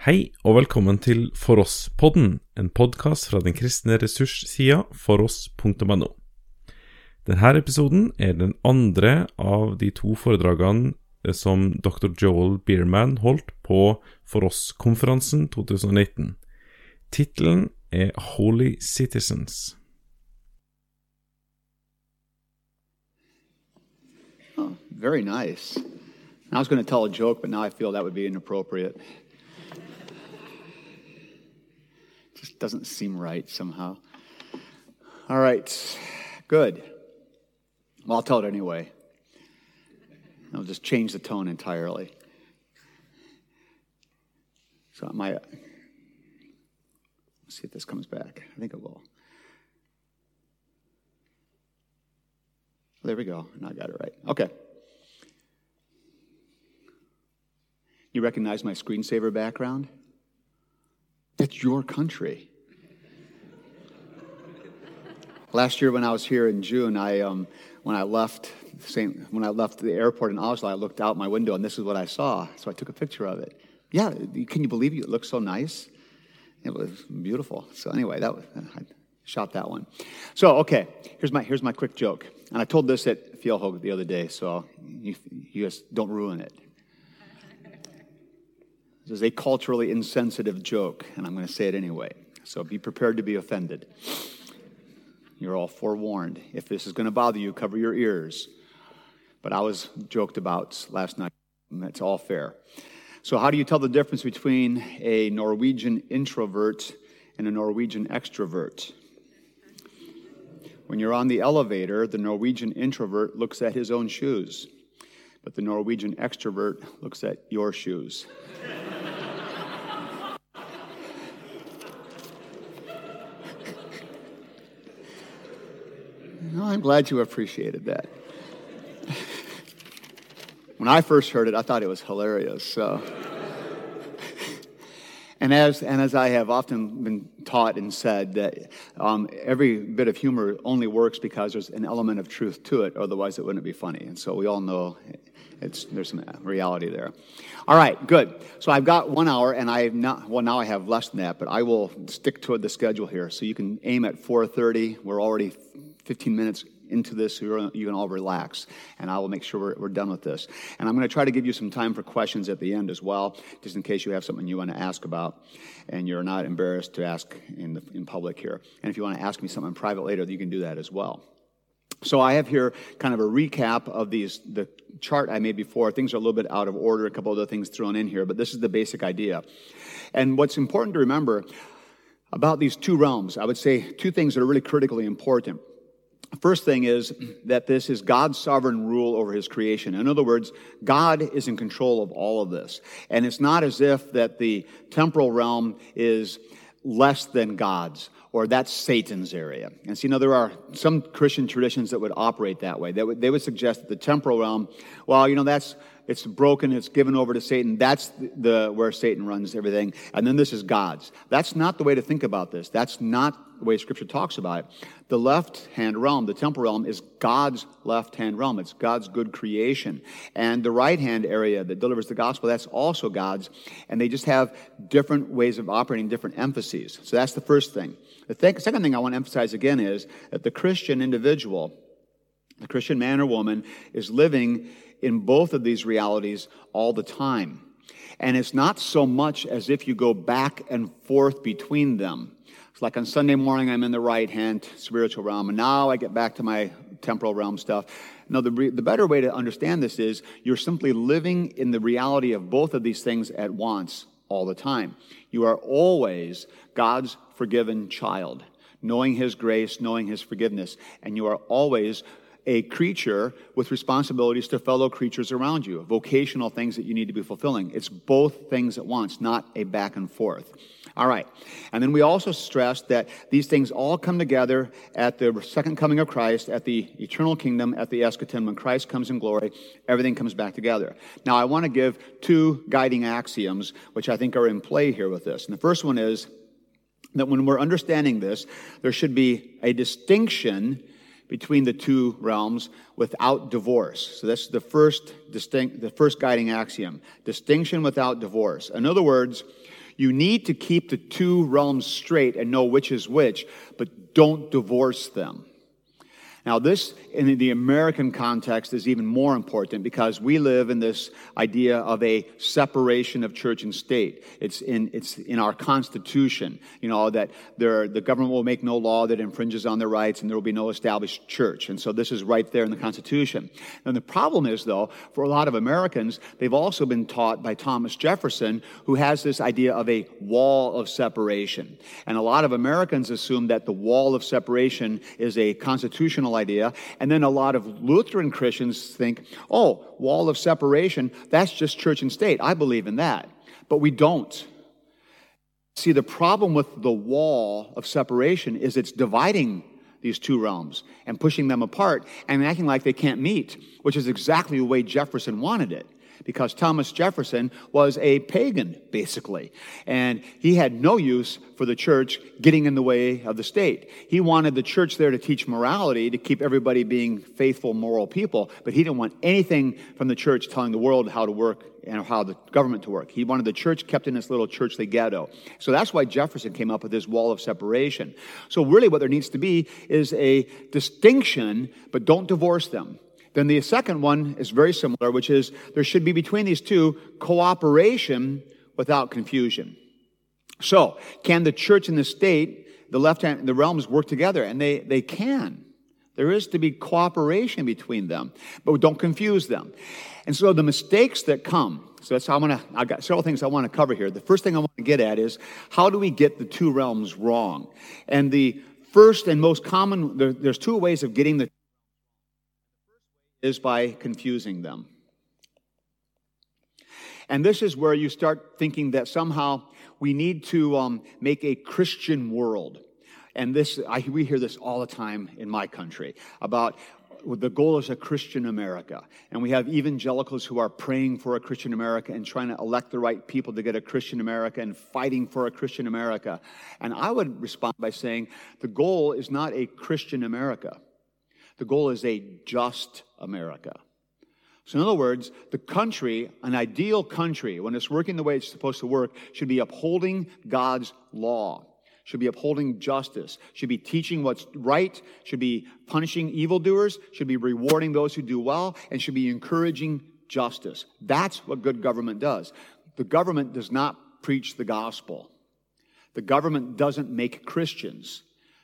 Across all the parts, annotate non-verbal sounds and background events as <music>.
Hei og velkommen til For oss-podden, en podkast fra den kristne ressurssida foross.no. Denne episoden er den andre av de to foredragene eh, som dr. Joel Bierman holdt på For oss-konferansen 2019. Tittelen er Holy Citizens. Oh, very nice. I was going to tell a joke, but now I feel that would be inappropriate. Just doesn't seem right somehow. All right, good. Well, I'll tell it anyway. I'll just change the tone entirely. So my, let's see if this comes back. I think it will. There we go. Now I got it right. Okay. You recognize my screensaver background? That's your country. Last year, when I was here in June, I um, when I left Saint, when I left the airport in Oslo, I looked out my window and this is what I saw. So I took a picture of it. Yeah, can you believe it? It looked so nice. It was beautiful. So anyway, that was, I shot that one. So okay, here's my here's my quick joke. And I told this at Fjellhaug the other day, so you, you guys don't ruin it. This is a culturally insensitive joke, and I'm going to say it anyway. So be prepared to be offended. You're all forewarned. If this is going to bother you, cover your ears. But I was joked about last night, and that's all fair. So, how do you tell the difference between a Norwegian introvert and a Norwegian extrovert? When you're on the elevator, the Norwegian introvert looks at his own shoes, but the Norwegian extrovert looks at your shoes. I'm glad you appreciated that. <laughs> when I first heard it, I thought it was hilarious. So. And as, and as I have often been taught and said, that um, every bit of humor only works because there's an element of truth to it, otherwise it wouldn't be funny. And so we all know it's, there's some reality there. All right, good. So I've got one hour, and I have not. Well, now I have less than that, but I will stick to the schedule here. So you can aim at 4:30. We're already 15 minutes into this you can all relax and i will make sure we're, we're done with this. And i'm going to try to give you some time for questions at the end as well just in case you have something you want to ask about and you're not embarrassed to ask in, the, in public here. And if you want to ask me something in private later you can do that as well. So i have here kind of a recap of these the chart i made before. Things are a little bit out of order a couple other things thrown in here but this is the basic idea. And what's important to remember about these two realms i would say two things that are really critically important First thing is that this is God's sovereign rule over his creation. In other words, God is in control of all of this. And it's not as if that the temporal realm is less than God's or that's Satan's area. And you know, there are some Christian traditions that would operate that way. They would, they would suggest that the temporal realm, well, you know, that's it's broken, it's given over to Satan. That's the, the, where Satan runs everything. And then this is God's. That's not the way to think about this. That's not the way Scripture talks about it. The left hand realm, the temporal realm, is God's left hand realm. It's God's good creation. And the right hand area that delivers the gospel, that's also God's. And they just have different ways of operating, different emphases. So that's the first thing. The th- second thing I want to emphasize again is that the Christian individual, the Christian man or woman, is living in both of these realities all the time. And it's not so much as if you go back and forth between them. It's like on Sunday morning, I'm in the right hand spiritual realm, and now I get back to my temporal realm stuff. No, the, the better way to understand this is you're simply living in the reality of both of these things at once all the time. You are always God's forgiven child, knowing His grace, knowing His forgiveness, and you are always a creature with responsibilities to fellow creatures around you, vocational things that you need to be fulfilling. It's both things at once, not a back and forth. All right. And then we also stressed that these things all come together at the second coming of Christ, at the eternal kingdom, at the eschaton. When Christ comes in glory, everything comes back together. Now, I want to give two guiding axioms, which I think are in play here with this. And the first one is that when we're understanding this, there should be a distinction between the two realms without divorce. So that's the first distinct, the first guiding axiom. Distinction without divorce. In other words, You need to keep the two realms straight and know which is which, but don't divorce them. Now, this in the American context is even more important because we live in this idea of a separation of church and state. It's in, it's in our Constitution, you know, that there, the government will make no law that infringes on their rights and there will be no established church. And so this is right there in the Constitution. And the problem is, though, for a lot of Americans, they've also been taught by Thomas Jefferson, who has this idea of a wall of separation. And a lot of Americans assume that the wall of separation is a constitutional idea. And then a lot of Lutheran Christians think, oh, wall of separation, that's just church and state. I believe in that. But we don't. See, the problem with the wall of separation is it's dividing these two realms and pushing them apart and acting like they can't meet, which is exactly the way Jefferson wanted it because Thomas Jefferson was a pagan, basically. And he had no use for the church getting in the way of the state. He wanted the church there to teach morality, to keep everybody being faithful, moral people, but he didn't want anything from the church telling the world how to work and how the government to work. He wanted the church kept in this little churchly ghetto. So that's why Jefferson came up with this wall of separation. So really what there needs to be is a distinction, but don't divorce them. Then the second one is very similar, which is there should be between these two cooperation without confusion. So, can the church and the state, the left hand, the realms work together? And they, they can. There is to be cooperation between them, but don't confuse them. And so the mistakes that come, so that's how I'm gonna, I've got several things I want to cover here. The first thing I want to get at is how do we get the two realms wrong? And the first and most common, there, there's two ways of getting the is by confusing them. And this is where you start thinking that somehow we need to um, make a Christian world. And this, I, we hear this all the time in my country about the goal is a Christian America. And we have evangelicals who are praying for a Christian America and trying to elect the right people to get a Christian America and fighting for a Christian America. And I would respond by saying the goal is not a Christian America. The goal is a just America. So, in other words, the country, an ideal country, when it's working the way it's supposed to work, should be upholding God's law, should be upholding justice, should be teaching what's right, should be punishing evildoers, should be rewarding those who do well, and should be encouraging justice. That's what good government does. The government does not preach the gospel, the government doesn't make Christians.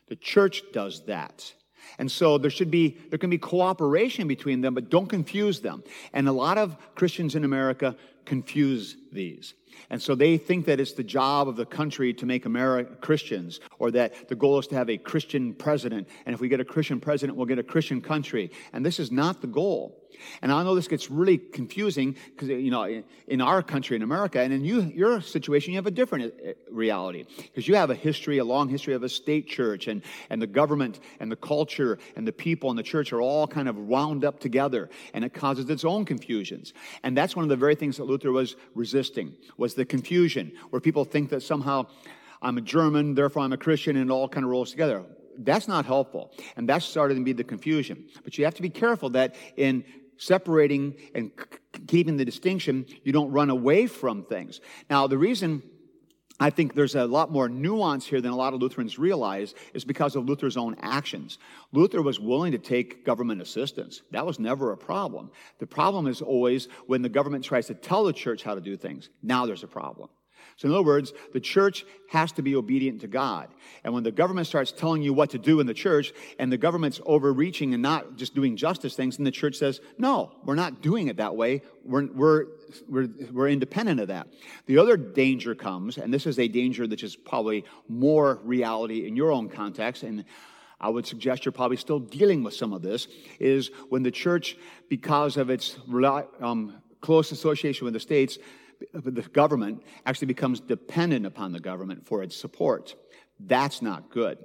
The church does that. And so there should be, there can be cooperation between them, but don't confuse them. And a lot of Christians in America confuse these. And so they think that it's the job of the country to make America Christians, or that the goal is to have a Christian president. And if we get a Christian president, we'll get a Christian country. And this is not the goal. And I know this gets really confusing because, you know, in our country, in America, and in you, your situation, you have a different uh, reality because you have a history, a long history of a state church, and, and the government and the culture and the people and the church are all kind of wound up together, and it causes its own confusions. And that's one of the very things that Luther was resisting, was the confusion, where people think that somehow I'm a German, therefore I'm a Christian, and it all kind of rolls together that's not helpful. And that's starting to be the confusion. But you have to be careful that in separating and keeping the distinction, you don't run away from things. Now, the reason I think there's a lot more nuance here than a lot of Lutherans realize is because of Luther's own actions. Luther was willing to take government assistance. That was never a problem. The problem is always when the government tries to tell the church how to do things. Now there's a problem. So, in other words, the church has to be obedient to God. And when the government starts telling you what to do in the church, and the government's overreaching and not just doing justice things, and the church says, no, we're not doing it that way. We're, we're, we're, we're independent of that. The other danger comes, and this is a danger that is probably more reality in your own context, and I would suggest you're probably still dealing with some of this, is when the church, because of its um, close association with the states, the government actually becomes dependent upon the government for its support. That's not good.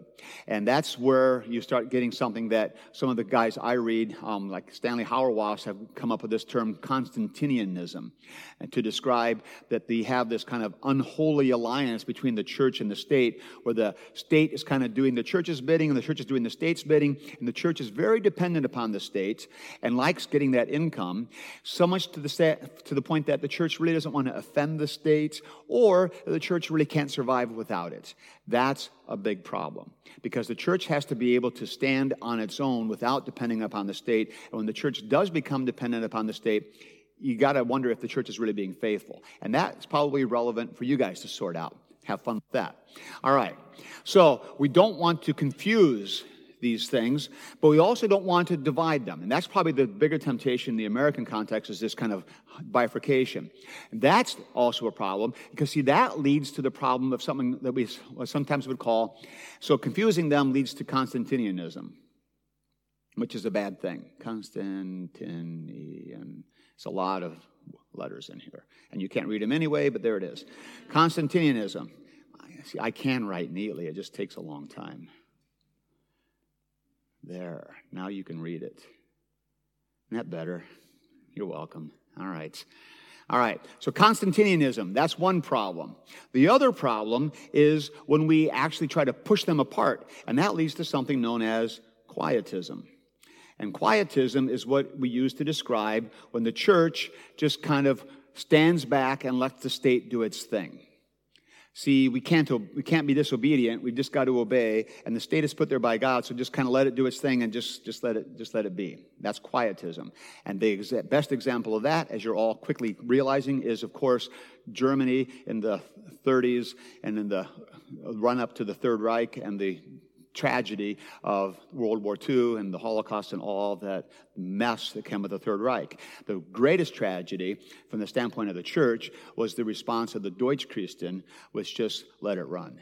And that's where you start getting something that some of the guys I read, um, like Stanley Hauerwas, have come up with this term Constantinianism, and to describe that they have this kind of unholy alliance between the church and the state, where the state is kind of doing the church's bidding and the church is doing the state's bidding, and the church is very dependent upon the state and likes getting that income, so much to the, to the point that the church really doesn't want to offend the state, or the church really can't survive without it. That's a big problem because the church has to be able to stand on its own without depending upon the state. And when the church does become dependent upon the state, you got to wonder if the church is really being faithful. And that's probably relevant for you guys to sort out. Have fun with that. All right. So we don't want to confuse these things, but we also don't want to divide them. And that's probably the bigger temptation in the American context is this kind of bifurcation. And that's also a problem because see, that leads to the problem of something that we sometimes would call, so confusing them leads to Constantinianism, which is a bad thing. Constantinian. It's a lot of letters in here. And you can't read them anyway, but there it is. Constantinianism. See, I can write neatly, it just takes a long time. There. Now you can read it. Isn't that better? You're welcome. All right. All right. So Constantinianism, that's one problem. The other problem is when we actually try to push them apart, and that leads to something known as quietism. And quietism is what we use to describe when the church just kind of stands back and lets the state do its thing. See, we can't, we can't be disobedient. We've just got to obey. And the state is put there by God, so just kind of let it do its thing and just, just, let, it, just let it be. That's quietism. And the exa- best example of that, as you're all quickly realizing, is, of course, Germany in the 30s and in the run up to the Third Reich and the tragedy of World War II and the Holocaust and all that mess that came with the Third Reich. The greatest tragedy from the standpoint of the church was the response of the Deutsche Christen, which just let it run.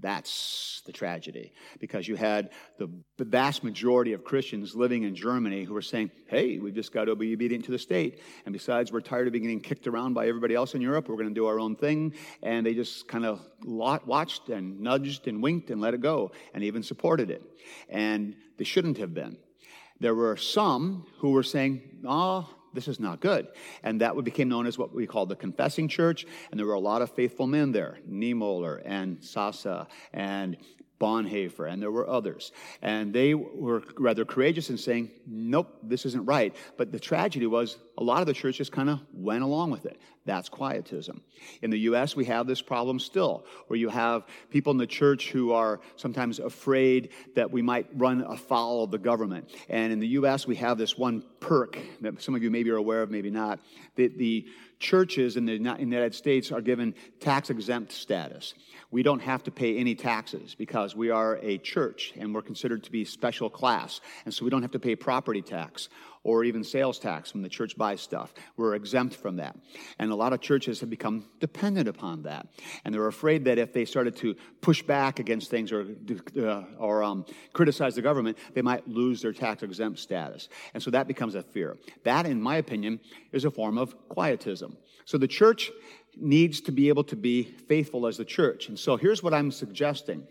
That's the tragedy. Because you had the, vast majority of Christians living in Germany who were saying, hey, we've just got to be obedient to the state. And besides, we're tired of being getting kicked around by everybody else in Europe. We're going to do our own thing. And they just kind of watched and nudged and winked and let it go and even supported it. And they shouldn't have been. There were some who were saying, oh, this is not good. And that became known as what we call the confessing church. And there were a lot of faithful men there, Niemöller and Sasse and Bonhoeffer, and there were others. And they were rather courageous in saying, nope, this isn't right. But the tragedy was a lot of the church just kind of went along with it. That's quietism. In the U.S., we have this problem still, where you have people in the church who are sometimes afraid that we might run afoul of the government. And in the U.S., we have this one perk that some of you maybe are aware of, maybe not, that the churches in the United States are given tax exempt status. We don't have to pay any taxes because we are a church and we're considered to be special class. And so we don't have to pay property tax or even sales tax when the church buys stuff. We're exempt from that. And a lot of churches have become dependent upon that. And they're afraid that if they started to push back against things or, uh, or um, criticize the government, they might lose their tax exempt status. And so that becomes a fear. That, in my opinion, is a form of quietism. So the church needs to be able to be faithful as the church. And so here's what I'm suggesting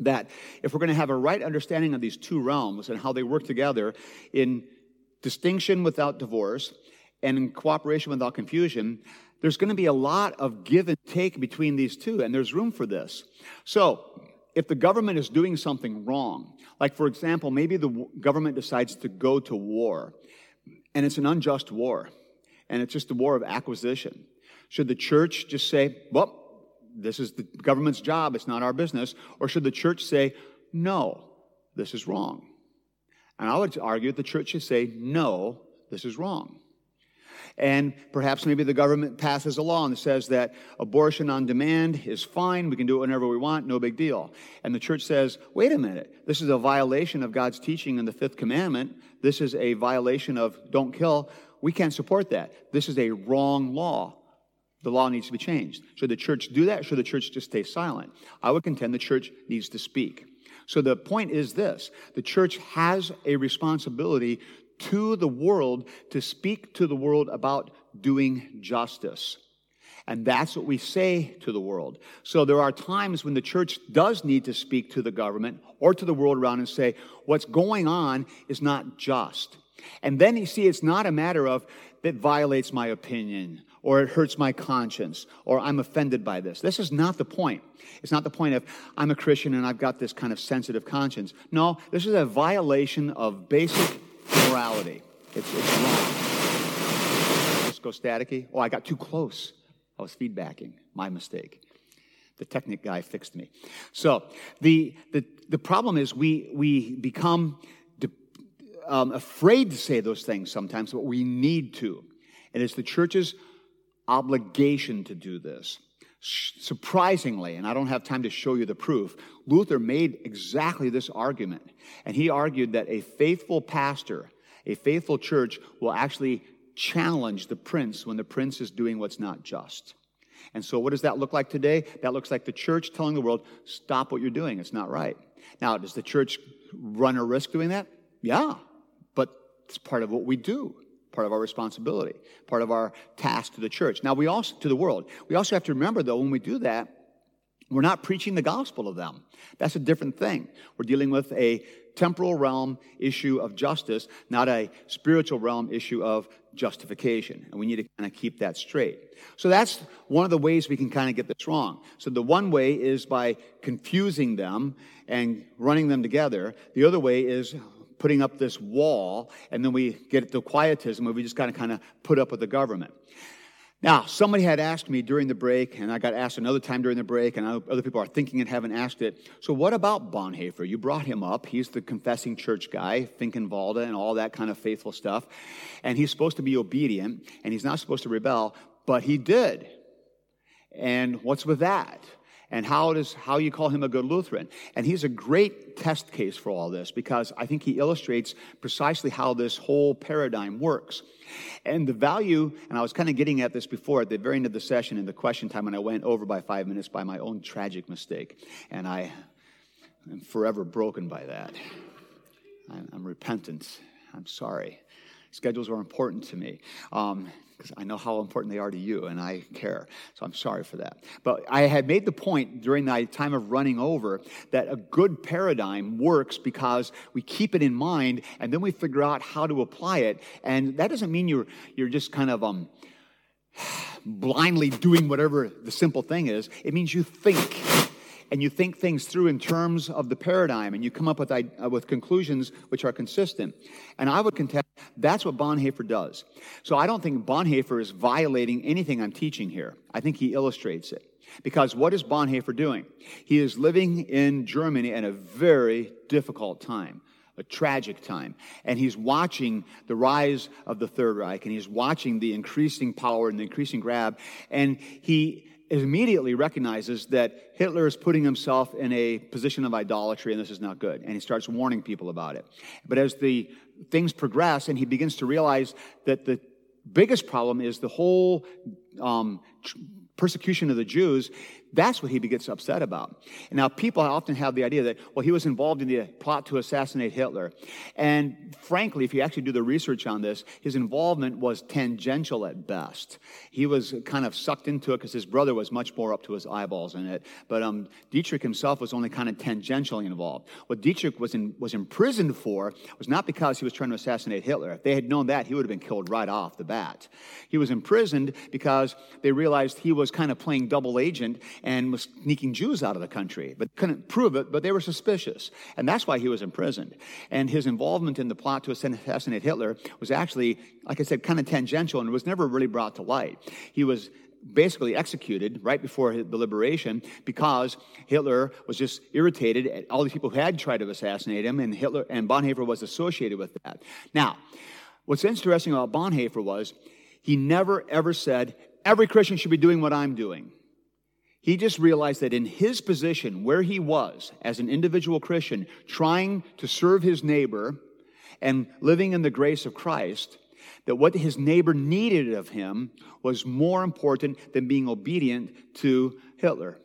that if we're going to have a right understanding of these two realms and how they work together in distinction without divorce, and cooperation without confusion, there's going to be a lot of give and take between these two, and there's room for this. So, if the government is doing something wrong, like for example, maybe the government decides to go to war, and it's an unjust war, and it's just a war of acquisition, should the church just say, well, this is the government's job, it's not our business? Or should the church say, no, this is wrong? And I would argue the church should say, no, this is wrong. And perhaps maybe the government passes a law and says that abortion on demand is fine. We can do it whenever we want, no big deal. And the church says, wait a minute, this is a violation of God's teaching in the fifth commandment. This is a violation of don't kill. We can't support that. This is a wrong law. The law needs to be changed. Should the church do that? Should the church just stay silent? I would contend the church needs to speak. So the point is this the church has a responsibility to the world to speak to the world about doing justice. And that's what we say to the world. So there are times when the church does need to speak to the government or to the world around and say, what's going on is not just. And then you see, it's not a matter of that violates my opinion or it hurts my conscience or I'm offended by this. This is not the point. It's not the point of I'm a Christian and I've got this kind of sensitive conscience. No, this is a violation of basic morality. It's, it's wrong. Just go staticky. Oh, I got too close. I was feedbacking. My mistake. The Technic guy fixed me. So the, the, the problem is we, we become um, afraid to say those things sometimes, but we need to. And it's the church's obligation to do this. Surprisingly, and I don't have time to show you the proof, Luther made exactly this argument. And he argued that a faithful pastor, a faithful church, will actually challenge the prince when the prince is doing what's not just. And so, what does that look like today? That looks like the church telling the world, stop what you're doing, it's not right. Now, does the church run a risk doing that? Yeah, but it's part of what we do, part of our responsibility, part of our task to the church. Now, we also, to the world, we also have to remember, though, when we do that, we're not preaching the gospel to them. That's a different thing. We're dealing with a temporal realm issue of justice, not a spiritual realm issue of justification. And we need to kind of keep that straight. So that's one of the ways we can kind of get this wrong. So the one way is by confusing them and running them together. The other way is putting up this wall, and then we get to quietism where we just got to kind of put up with the government. Now, somebody had asked me during the break, and I got asked another time during the break, and other people are thinking and haven't asked it. So, what about Bonhoeffer? You brought him up. He's the confessing church guy, Finkenwalde, and all that kind of faithful stuff. And he's supposed to be obedient, and he's not supposed to rebel, but he did. And what's with that? And how does how you call him a good Lutheran. And he's a great test case for all this because I think he illustrates precisely how this whole paradigm works. And the value, and I was kind of getting at this before at the very end of the session in the question time when I went over by five minutes by my own tragic mistake. And I am forever broken by that. I'm repentant. I'm sorry. Schedules are important to me. Um, because I know how important they are to you and I care. So I'm sorry for that. But I had made the point during my time of running over that a good paradigm works because we keep it in mind and then we figure out how to apply it. And that doesn't mean you're, you're just kind of, um, <sighs> blindly doing whatever the simple thing is. It means you think and you think things through in terms of the paradigm and you come up with, uh, with conclusions which are consistent. And I would contest that's what Bonhoeffer does. So I don't think Bonhoeffer is violating anything I'm teaching here. I think he illustrates it. Because what is Bonhoeffer doing? He is living in Germany at a very difficult time a tragic time. And he's watching the rise of the Third Reich, and he's watching the increasing power and the increasing grab. And he immediately recognizes that Hitler is putting himself in a position of idolatry and this is not good. And he starts warning people about it. But as the things progress and he begins to realize that the biggest problem is the whole um, persecution of the Jews, that's what he gets upset about. And now people often have the idea that, well, he was involved in the plot to assassinate Hitler. And frankly, if you actually do the research on this, his involvement was tangential at best. He was kind of sucked into it because his brother was much more up to his eyeballs in it. But um, Dietrich himself was only kind of tangentially involved. What Dietrich was, in, was imprisoned for was not because he was trying to assassinate Hitler. If they had known that, he would have been killed right off the bat. He was imprisoned because they realized he was kind of playing double agent and was sneaking Jews out of the country, but couldn't prove it, but they were suspicious. And that's why he was imprisoned. And his involvement in the plot to assassinate Hitler was actually, like I said, kind of tangential and was never really brought to light. He was basically executed right before the liberation because Hitler was just irritated at all these people who had tried to assassinate him, and Hitler and Bonhoeffer was associated with that. Now, what's interesting about Bonhoeffer was he never ever said every Christian should be doing what I'm doing. He just realized that in his position, where he was as an individual Christian, trying to serve his neighbor and living in the grace of Christ, that what his neighbor needed of him was more important than being obedient to Hitler.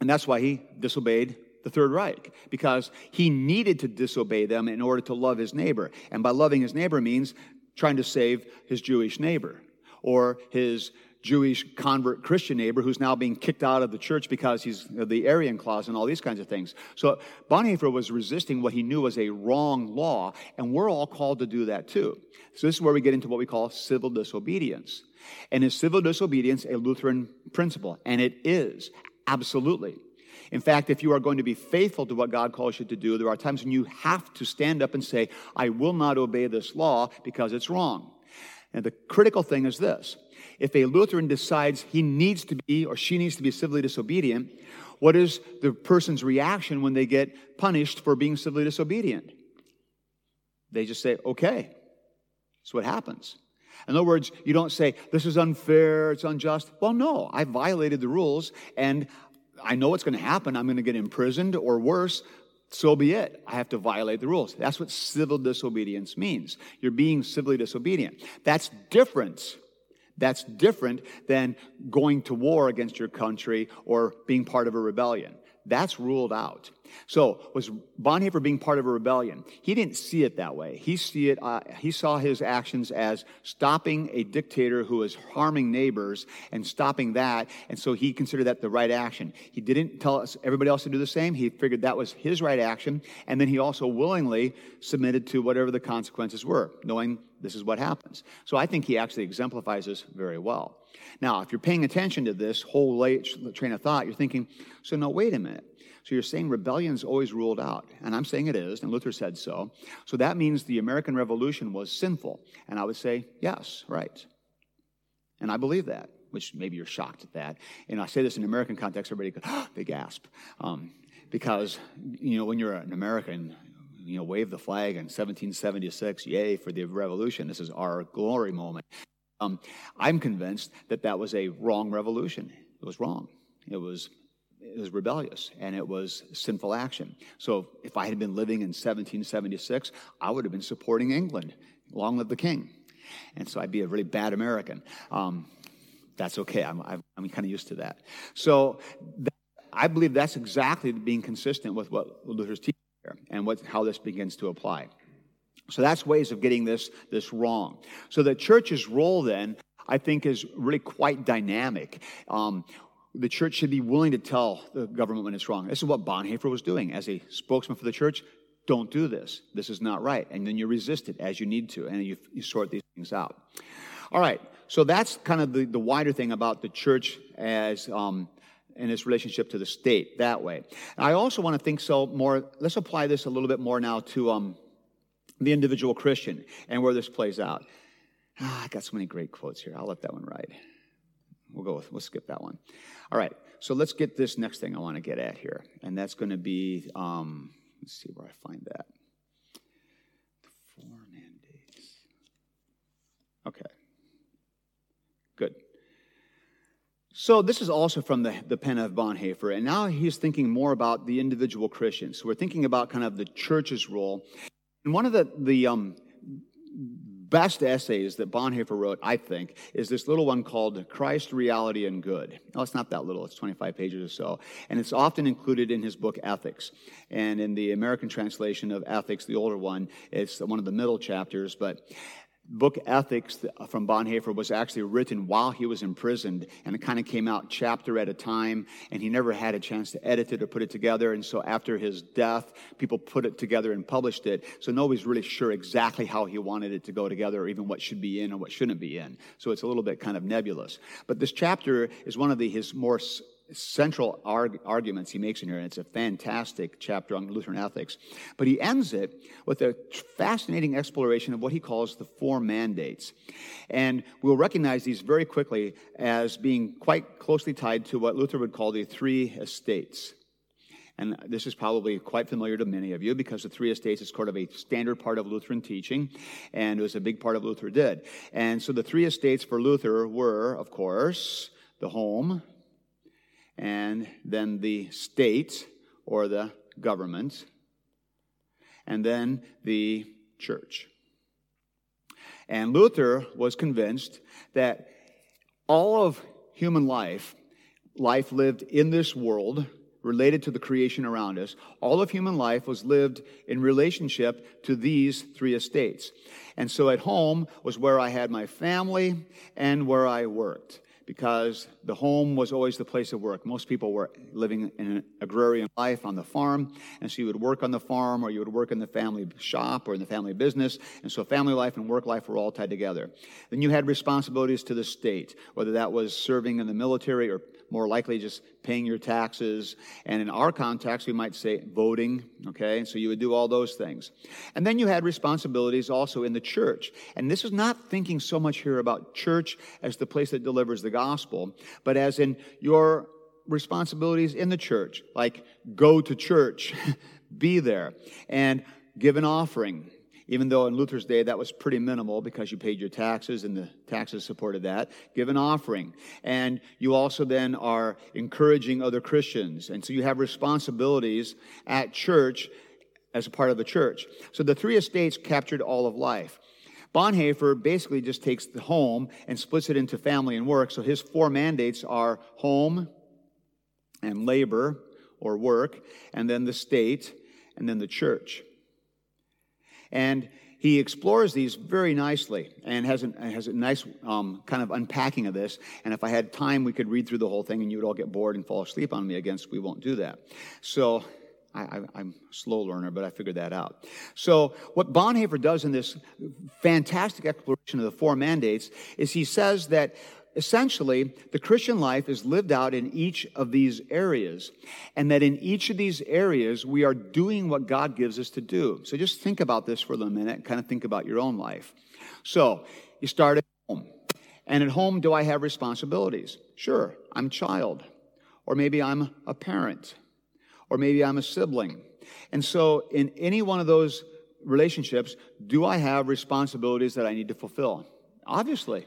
And that's why he disobeyed the Third Reich, because he needed to disobey them in order to love his neighbor. And by loving his neighbor means trying to save his Jewish neighbor or his Jewish convert Christian neighbor who's now being kicked out of the church because he's the Aryan clause and all these kinds of things. So Bonhoeffer was resisting what he knew was a wrong law, and we're all called to do that too. So this is where we get into what we call civil disobedience. And is civil disobedience a Lutheran principle? And it is, absolutely. In fact, if you are going to be faithful to what God calls you to do, there are times when you have to stand up and say, I will not obey this law because it's wrong. And the critical thing is this if a Lutheran decides he needs to be or she needs to be civilly disobedient, what is the person's reaction when they get punished for being civilly disobedient? They just say, okay. That's what happens. In other words, you don't say, this is unfair, it's unjust. Well, no, I violated the rules and I know what's going to happen. I'm going to get imprisoned or worse. So be it. I have to violate the rules. That's what civil disobedience means. You're being civilly disobedient. That's different that's different than going to war against your country or being part of a rebellion. That's ruled out. So was Bonhoeffer being part of a rebellion? He didn't see it that way. He see it. Uh, he saw his actions as stopping a dictator who was harming neighbors and stopping that, and so he considered that the right action. He didn't tell us everybody else to do the same. He figured that was his right action, and then he also willingly submitted to whatever the consequences were, knowing this is what happens. So I think he actually exemplifies this very well. Now, if you're paying attention to this whole train of thought, you're thinking, so no, wait a minute. So you're saying rebellion's always ruled out. And I'm saying it is, and Luther said so. So that means the American Revolution was sinful. And I would say, yes, right. And I believe that, which maybe you're shocked at that. And I say this in American context, everybody goes, they gasp. Um, because, you know, when you're an American, you know, wave the flag in 1776, yay for the revolution. This is our glory moment. Um, I'm convinced that that was a wrong revolution. It was wrong. It was it was rebellious and it was sinful action. So if I had been living in 1776, I would have been supporting England. Long live the king. And so I'd be a really bad American. Um, that's okay. I'm, I'm, I'm kind of used to that. So that, I believe that's exactly being consistent with what Luther's teaching and what, how this begins to apply. So that's ways of getting this, this wrong. So the church's role then, I think, is really quite dynamic. Um, the church should be willing to tell the government when it's wrong. This is what Bonhoeffer was doing as a spokesman for the church. Don't do this. This is not right. And then you resist it as you need to, and you, you sort these things out. All right, so that's kind of the, the wider thing about the church as um, in its relationship to the state that way. I also want to think so more. Let's apply this a little bit more now to um, the individual Christian and where this plays out. Ah, I got so many great quotes here. I'll let that one ride. We'll go with, we'll skip that one. All right, so let's get this next thing I want to get at here, and that's going to be, um, let's see where I find that. The four mandates. Okay, good. So this is also from the, the pen of Bonhoeffer, and now he's thinking more about the individual Christians. So we're thinking about kind of the church's role. And one of the, the um, best essays that Bonhoeffer wrote, I think, is this little one called Christ, Reality, and Good. No, it's not that little, it's 25 pages or so. And it's often included in his book, Ethics. And in the American translation of Ethics, the older one, it's one of the middle chapters. But book Ethics from Bonhoeffer was actually written while he was imprisoned, and it kind of came out chapter at a time, and he never had a chance to edit it or put it together. And so after his death, people put it together and published it. So nobody's really sure exactly how he wanted it to go together, or even what should be in or what shouldn't be in. So it's a little bit kind of nebulous. But this chapter is one of the, his more central arg- arguments he makes in here, and it's a fantastic chapter on Lutheran ethics. But he ends it with a fascinating exploration of what he calls the four mandates. And we'll recognize these very quickly as being quite closely tied to what Luther would call the three estates. And this is probably quite familiar to many of you because the three estates is sort of a standard part of Lutheran teaching, and it was a big part of Luther did. And so the three estates for Luther were, of course, the home, and then the states or the governments, and then the church. And Luther was convinced that all of human life, life lived in this world, related to the creation around us, all of human life was lived in relationship to these three estates. And so at home was where I had my family and where I worked because the home was always the place of work. Most people were living in an agrarian life on the farm, and so you would work on the farm or you would work in the family shop or in the family business, and so family life and work life were all tied together. Then you had responsibilities to the state, whether that was serving in the military or more likely just paying your taxes. And in our context, we might say voting, okay? So you would do all those things. And then you had responsibilities also in the church. And this is not thinking so much here about church as the place that delivers the gospel, but as in your responsibilities in the church, like go to church, <laughs> be there, and give an offering even though in Luther's day that was pretty minimal because you paid your taxes and the taxes supported that. Give an offering. And you also then are encouraging other Christians. And so you have responsibilities at church as a part of the church. So the three estates captured all of life. Bonhoeffer basically just takes the home and splits it into family and work. So his four mandates are home and labor or work, and then the state, and then the church. And he explores these very nicely and has a, has a nice um, kind of unpacking of this. And if I had time, we could read through the whole thing and you would all get bored and fall asleep on me again, so we won't do that. So I, am a slow learner, but I figured that out. So, what Bonhoeffer does in this fantastic exploration of the four mandates is he says that Essentially, the Christian life is lived out in each of these areas, and that in each of these areas, we are doing what God gives us to do. So just think about this for a minute, kind of think about your own life. So, you start at home. And at home, do I have responsibilities? Sure, I'm a child. Or maybe I'm a parent. Or maybe I'm a sibling. And so, in any one of those relationships, do I have responsibilities that I need to fulfill? Obviously.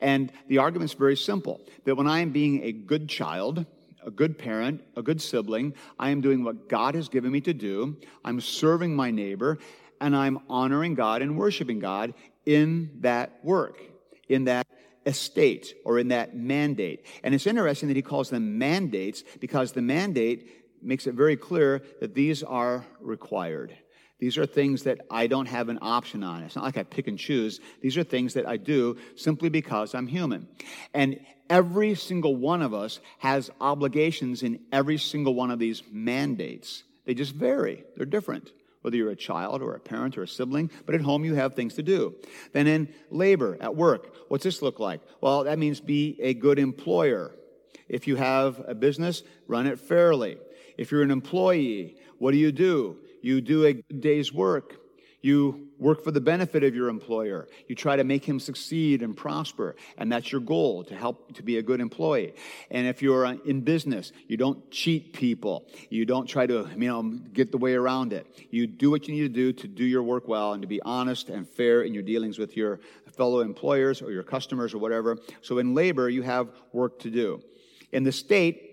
And the argument's very simple that when I am being a good child, a good parent, a good sibling, I am doing what God has given me to do, I'm serving my neighbor, and I'm honoring God and worshiping God in that work, in that estate, or in that mandate. And it's interesting that he calls them mandates because the mandate makes it very clear that these are required. These are things that I don't have an option on. It's not like I pick and choose. These are things that I do simply because I'm human. And every single one of us has obligations in every single one of these mandates. They just vary, they're different. Whether you're a child or a parent or a sibling, but at home you have things to do. Then in labor, at work, what's this look like? Well, that means be a good employer. If you have a business, run it fairly. If you're an employee, what do you do? You do a day's work. You work for the benefit of your employer. You try to make him succeed and prosper. And that's your goal to help to be a good employee. And if you're uh, in business, you don't cheat people. You don't try to, you know, get the way around it. You do what you need to do to do your work well and to be honest and fair in your dealings with your fellow employers or your customers or whatever. So in labor, you have work to do. In the state,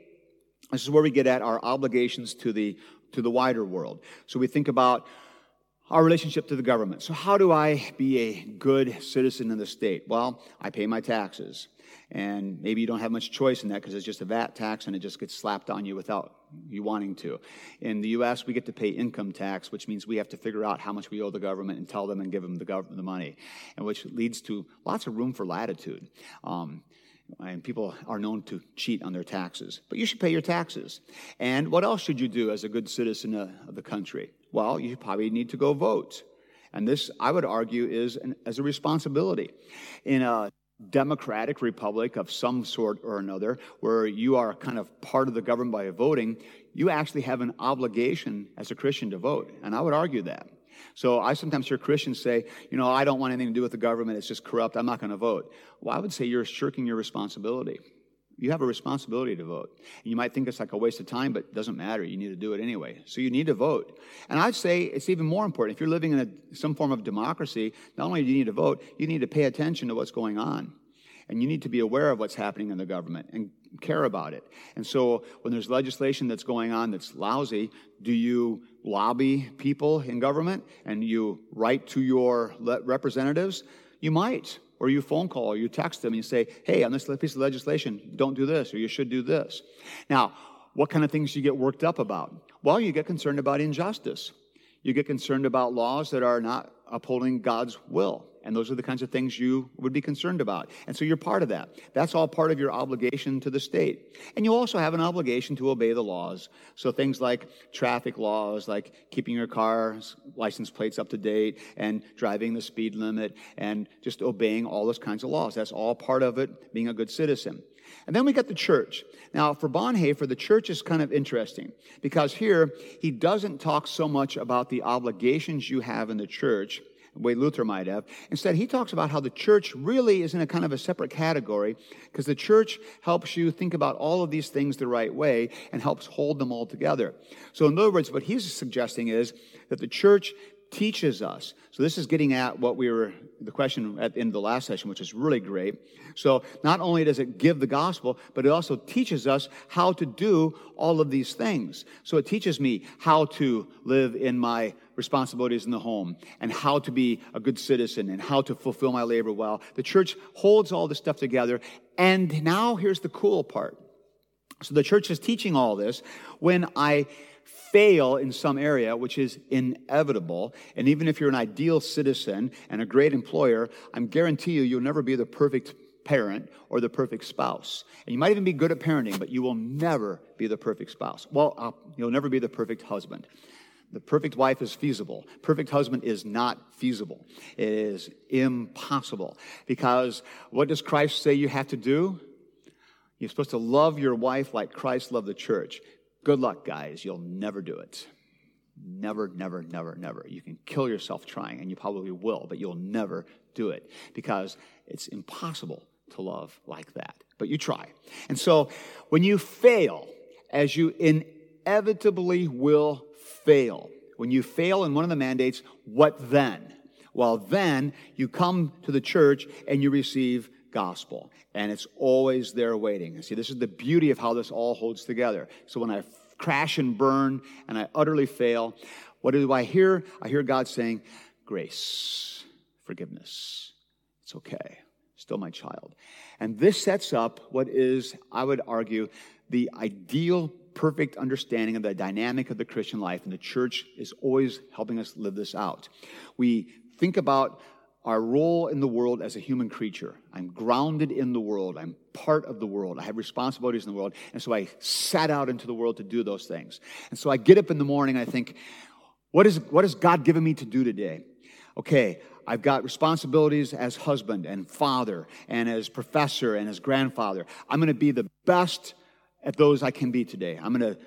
this is where we get at our obligations to the to the wider world. So we think about our relationship to the government. So, how do I be a good citizen in the state? Well, I pay my taxes. And maybe you don't have much choice in that because it's just a VAT tax and it just gets slapped on you without you wanting to. In the U.S., we get to pay income tax, which means we have to figure out how much we owe the government and tell them and give them the, government the money, and which leads to lots of room for latitude. Um, and people are known to cheat on their taxes. But you should pay your taxes. And what else should you do as a good citizen uh, of the country? Well, you probably need to go vote. And this, I would argue, is an, as a responsibility. In a democratic republic of some sort or another, where you are kind of part of the government by voting, you actually have an obligation as a Christian to vote. And I would argue that. So I sometimes hear Christians say, you know, I don't want anything to do with the government. It's just corrupt. I'm not going to vote. Well, I would say you're shirking your responsibility. You have a responsibility to vote. And you might think it's like a waste of time, but it doesn't matter. You need to do it anyway. So you need to vote. And I'd say it's even more important. If you're living in a, some form of democracy, not only do you need to vote, you need to pay attention to what's going on. And you need to be aware of what's happening in the government and care about it. And so when there's legislation that's going on that's lousy, do you lobby people in government and you write to your representatives? You might. Or you phone call or you text them and you say, hey, on this piece of legislation, don't do this or you should do this. Now, what kind of things do you get worked up about? Well, you get concerned about injustice. You get concerned about laws that are not upholding God's will And those are the kinds of things you would be concerned about. And so you're part of that. That's all part of your obligation to the state. And you also have an obligation to obey the laws. So things like traffic laws, like keeping your car's license plates up to date and driving the speed limit and just obeying all those kinds of laws. That's all part of it, being a good citizen. And then we get the church. Now, for Bonhoeffer, the church is kind of interesting because here he doesn't talk so much about the obligations you have in the church, the way Luther might have. Instead, he talks about how the church really is in a kind of a separate category because the church helps you think about all of these things the right way and helps hold them all together. So, in other words, what he's suggesting is that the church teaches us. So this is getting at what we were, the question at the end of the last session, which is really great. So not only does it give the gospel, but it also teaches us how to do all of these things. So it teaches me how to live in my responsibilities in the home and how to be a good citizen and how to fulfill my labor well. The church holds all this stuff together. And now here's the cool part. So the church is teaching all this when I fail in some area, which is inevitable. And even if you're an ideal citizen and a great employer, I'm guarantee you, you'll never be the perfect parent or the perfect spouse. And you might even be good at parenting, but you will never be the perfect spouse. Well, uh, you'll never be the perfect husband. The perfect wife is feasible. Perfect husband is not feasible. It is impossible. Because what does Christ say you have to do? You're supposed to love your wife like Christ loved the church. Good luck, guys. You'll never do it. Never, never, never, never. You can kill yourself trying, and you probably will, but you'll never do it because it's impossible to love like that. But you try. And so when you fail, as you inevitably will fail, when you fail in one of the mandates, what then? Well, then you come to the church and you receive gospel. And it's always there waiting. See, this is the beauty of how this all holds together. So when I crash and burn and I utterly fail, what do I hear? I hear God saying, grace, forgiveness. It's okay. Still my child. And this sets up what is, I would argue, the ideal, perfect understanding of the dynamic of the Christian life. And the church is always helping us live this out. We think about our role in the world as a human creature. I'm grounded in the world. I'm part of the world. I have responsibilities in the world. And so I sat out into the world to do those things. And so I get up in the morning I think, what, is, what has God given me to do today? Okay, I've got responsibilities as husband and father and as professor and as grandfather. I'm going to be the best at those I can be today. I'm going to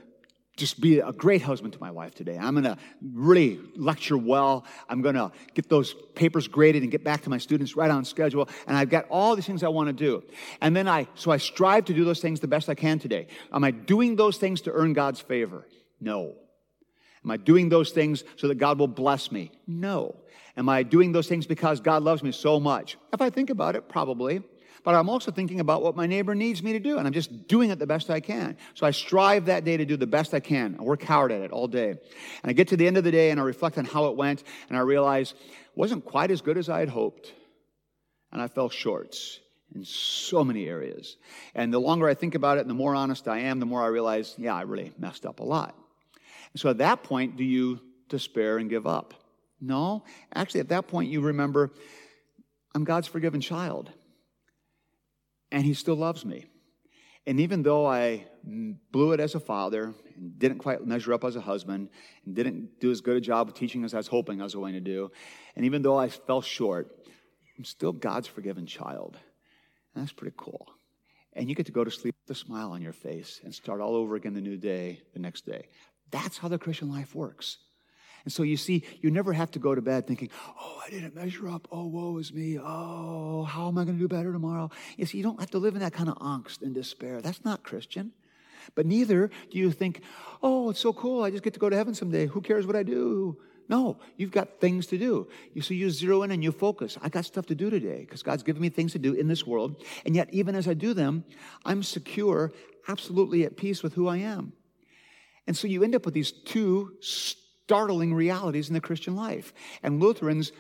just be a great husband to my wife today. I'm going to really lecture well. I'm going to get those papers graded and get back to my students right on schedule. And I've got all these things I want to do. And then I, so I strive to do those things the best I can today. Am I doing those things to earn God's favor? No. Am I doing those things so that God will bless me? No. Am I doing those things because God loves me so much? If I think about it, probably but I'm also thinking about what my neighbor needs me to do, and I'm just doing it the best I can. So I strive that day to do the best I can. I work hard at it all day. And I get to the end of the day and I reflect on how it went, and I realize it wasn't quite as good as I had hoped. And I fell short in so many areas. And the longer I think about it and the more honest I am, the more I realize, yeah, I really messed up a lot. And so at that point, do you despair and give up? No. Actually, at that point, you remember, I'm God's forgiven child and he still loves me. And even though I blew it as a father and didn't quite measure up as a husband and didn't do as good a job of teaching as I was hoping I was going to do, and even though I fell short, I'm still God's forgiven child. And that's pretty cool. And you get to go to sleep with a smile on your face and start all over again the new day the next day. That's how the Christian life works. And so you see, you never have to go to bed thinking, oh, I didn't measure up. Oh, woe is me. Oh, how am I going to do better tomorrow? You see, you don't have to live in that kind of angst and despair. That's not Christian. But neither do you think, oh, it's so cool. I just get to go to heaven someday. Who cares what I do? No, you've got things to do. You so you zero in and you focus. I got stuff to do today because God's given me things to do in this world. And yet, even as I do them, I'm secure, absolutely at peace with who I am. And so you end up with these two startling realities in the Christian life. And Lutherans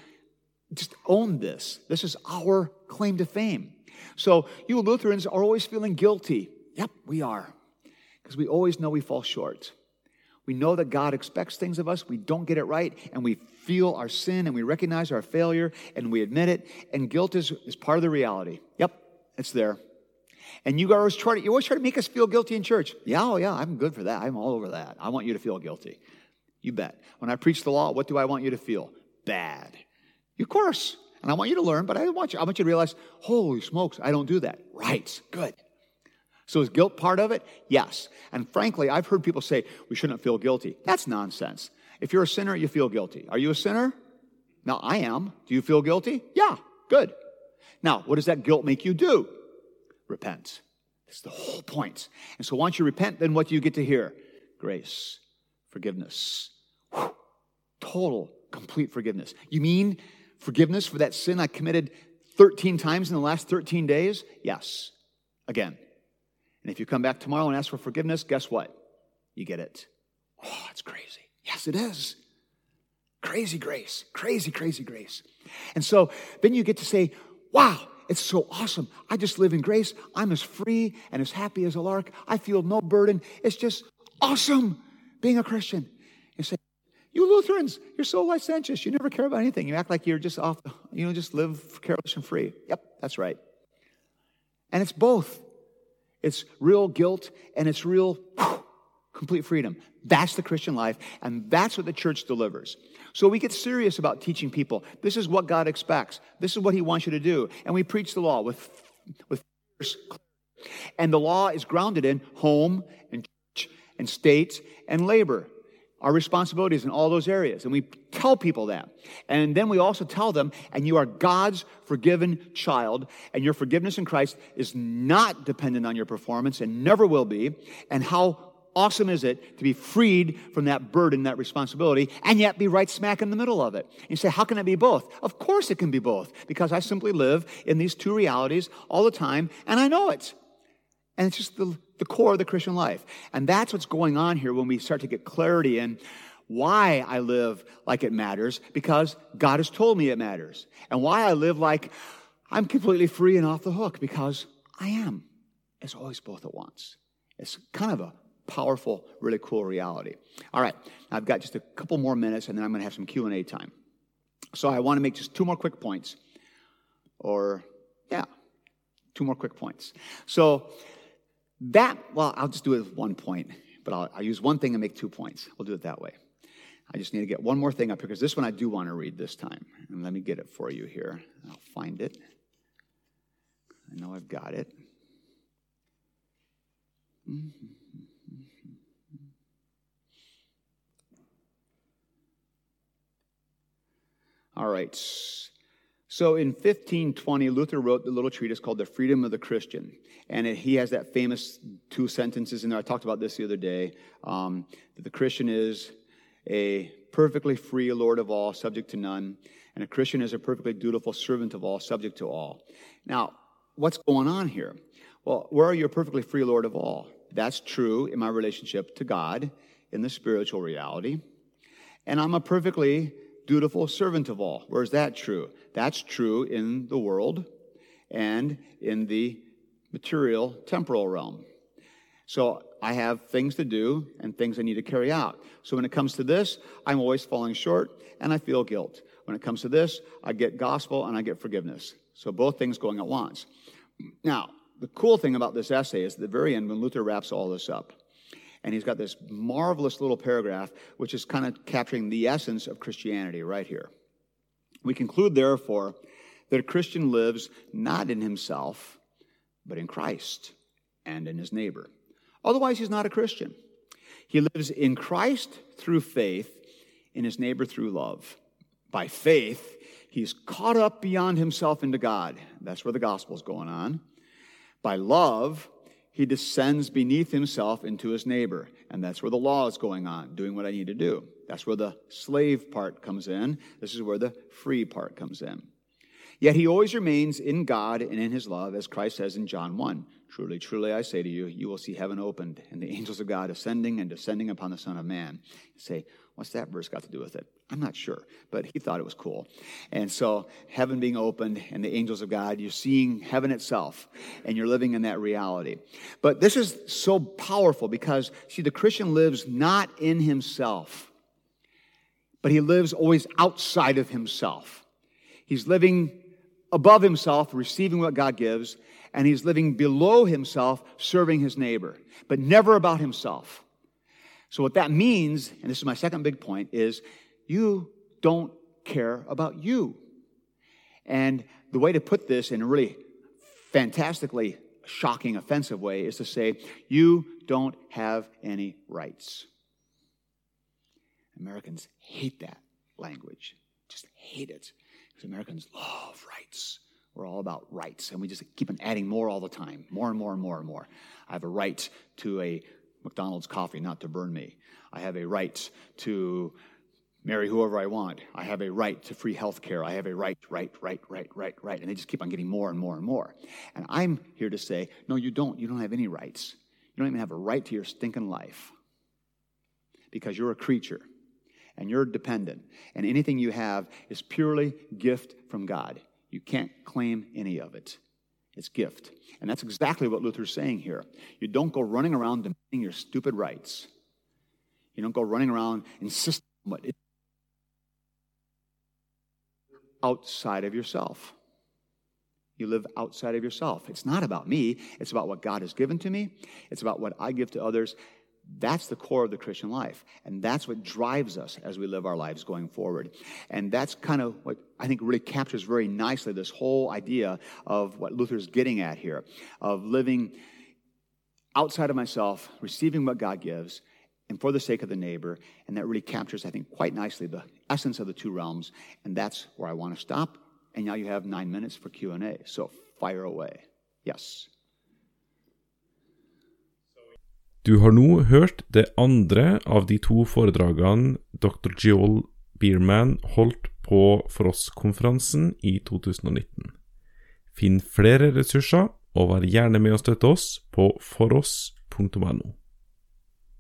just own this. This is our claim to fame. So you Lutherans are always feeling guilty. Yep, we are. Because we always know we fall short. We know that God expects things of us. We don't get it right, and we feel our sin and we recognize our failure and we admit it. And guilt is, is part of the reality. Yep, it's there. And you always try to you always try to make us feel guilty in church. Yeah, oh yeah, I'm good for that. I'm all over that. I want you to feel guilty. You bet. When I preach the law, what do I want you to feel? Bad. Of course. And I want you to learn, but I want you, I want you to realize, holy smokes, I don't do that. Right. Good. So is guilt part of it? Yes. And frankly, I've heard people say we shouldn't feel guilty. That's nonsense. If you're a sinner, you feel guilty. Are you a sinner? Now, I am. Do you feel guilty? Yeah, good. Now, what does that guilt make you do? Repent. That's the whole point. And so once you repent, then what do you get to hear? Grace, forgiveness, Whew. total, complete forgiveness. You mean forgiveness for that sin I committed 13 times in the last 13 days? Yes. Again, and if you come back tomorrow and ask for forgiveness, guess what? You get it. Oh, it's crazy. Yes, it is. Crazy grace. Crazy, crazy grace. And so then you get to say, wow, it's so awesome. I just live in grace. I'm as free and as happy as a lark. I feel no burden. It's just awesome being a Christian. You say, you Lutherans, you're so licentious. You never care about anything. You act like you're just off, you know, just live careless and free. Yep, that's right. And it's both. It's real guilt and it's real complete freedom. That's the Christian life, and that's what the church delivers. So we get serious about teaching people. This is what God expects. This is what He wants you to do. And we preach the law with, with and the law is grounded in home and and states and labor our responsibilities in all those areas. And we tell people that. And then we also tell them, and you are God's forgiven child, and your forgiveness in Christ is not dependent on your performance and never will be. And how awesome is it to be freed from that burden, that responsibility, and yet be right smack in the middle of it? And you say, how can it be both? Of course it can be both, because I simply live in these two realities all the time, and I know it. And it's just the, the core of the Christian life. And that's what's going on here when we start to get clarity in why I live like it matters, because God has told me it matters. And why I live like I'm completely free and off the hook, because I am. It's always both at once. It's kind of a powerful, really cool reality. All right, I've got just a couple more minutes, and then I'm going to have some Q&A time. So I want to make just two more quick points. Or, yeah, two more quick points. So that, well, I'll just do it with one point, but I'll, I'll use one thing and make two points. We'll do it that way. I just need to get one more thing up here because this one I do want to read this time. And let me get it for you here. I'll find it. I know I've got it. <laughs> All right. So in 1520, Luther wrote the little treatise called The Freedom of the Christian. And it, he has that famous two sentences in there. I talked about this the other day um, that the Christian is a perfectly free Lord of all, subject to none. And a Christian is a perfectly dutiful servant of all, subject to all. Now, what's going on here? Well, where are you a perfectly free Lord of all? That's true in my relationship to God in the spiritual reality. And I'm a perfectly dutiful servant of all. Where's that true? That's true in the world and in the material temporal realm. So I have things to do and things I need to carry out. So when it comes to this, I'm always falling short and I feel guilt. When it comes to this, I get gospel and I get forgiveness. So both things going at once. Now, the cool thing about this essay is at the very end when Luther wraps all this up. And he's got this marvelous little paragraph, which is kind of capturing the essence of Christianity right here. We conclude, therefore, that a Christian lives not in himself, but in Christ and in his neighbor. Otherwise, he's not a Christian. He lives in Christ through faith, in his neighbor through love. By faith, he's caught up beyond himself into God. That's where the gospel's going on. By love, he descends beneath himself into his neighbor. And that's where the law is going on, doing what I need to do. That's where the slave part comes in. This is where the free part comes in. Yet he always remains in God and in his love, as Christ says in John 1. Truly, truly, I say to you, you will see heaven opened and the angels of God ascending and descending upon the Son of Man. You say, what's that verse got to do with it? I'm not sure, but he thought it was cool. And so, heaven being opened and the angels of God, you're seeing heaven itself and you're living in that reality. But this is so powerful because, see, the Christian lives not in himself, but he lives always outside of himself. He's living above himself, receiving what God gives, and he's living below himself, serving his neighbor, but never about himself. So, what that means, and this is my second big point, is you don't care about you. And the way to put this in a really fantastically shocking, offensive way is to say, you don't have any rights. Americans hate that language, just hate it. Because Americans love rights. We're all about rights, and we just keep on adding more all the time, more and more and more and more. I have a right to a McDonald's coffee not to burn me. I have a right to marry whoever I want. I have a right to free health care. I have a right, right, right, right, right, right. And they just keep on getting more and more and more. And I'm here to say, no, you don't. You don't have any rights. You don't even have a right to your stinking life because you're a creature and you're dependent. And anything you have is purely gift from God. You can't claim any of it. It's gift. And that's exactly what Luther's saying here. You don't go running around demanding your stupid rights. You don't go running around insisting on what outside of yourself. You live outside of yourself. It's not about me, it's about what God has given to me, it's about what I give to others. That's the core of the Christian life. And that's what drives us as we live our lives going forward. And that's kind of what I think really captures very nicely this whole idea of what Luther's getting at here of living outside of myself, receiving what God gives, and for the sake of the neighbor. And that really captures, I think, quite nicely the essence of the two realms. And that's where I want to stop. And now you have nine minutes for Q&A. So fire away. Yes. Du har nå hørt det andre av de to foredragene dr. Joel Bierman holdt på For oss-konferansen i 2019. Finn flere ressurser, og vær gjerne med å støtte oss på foross.no.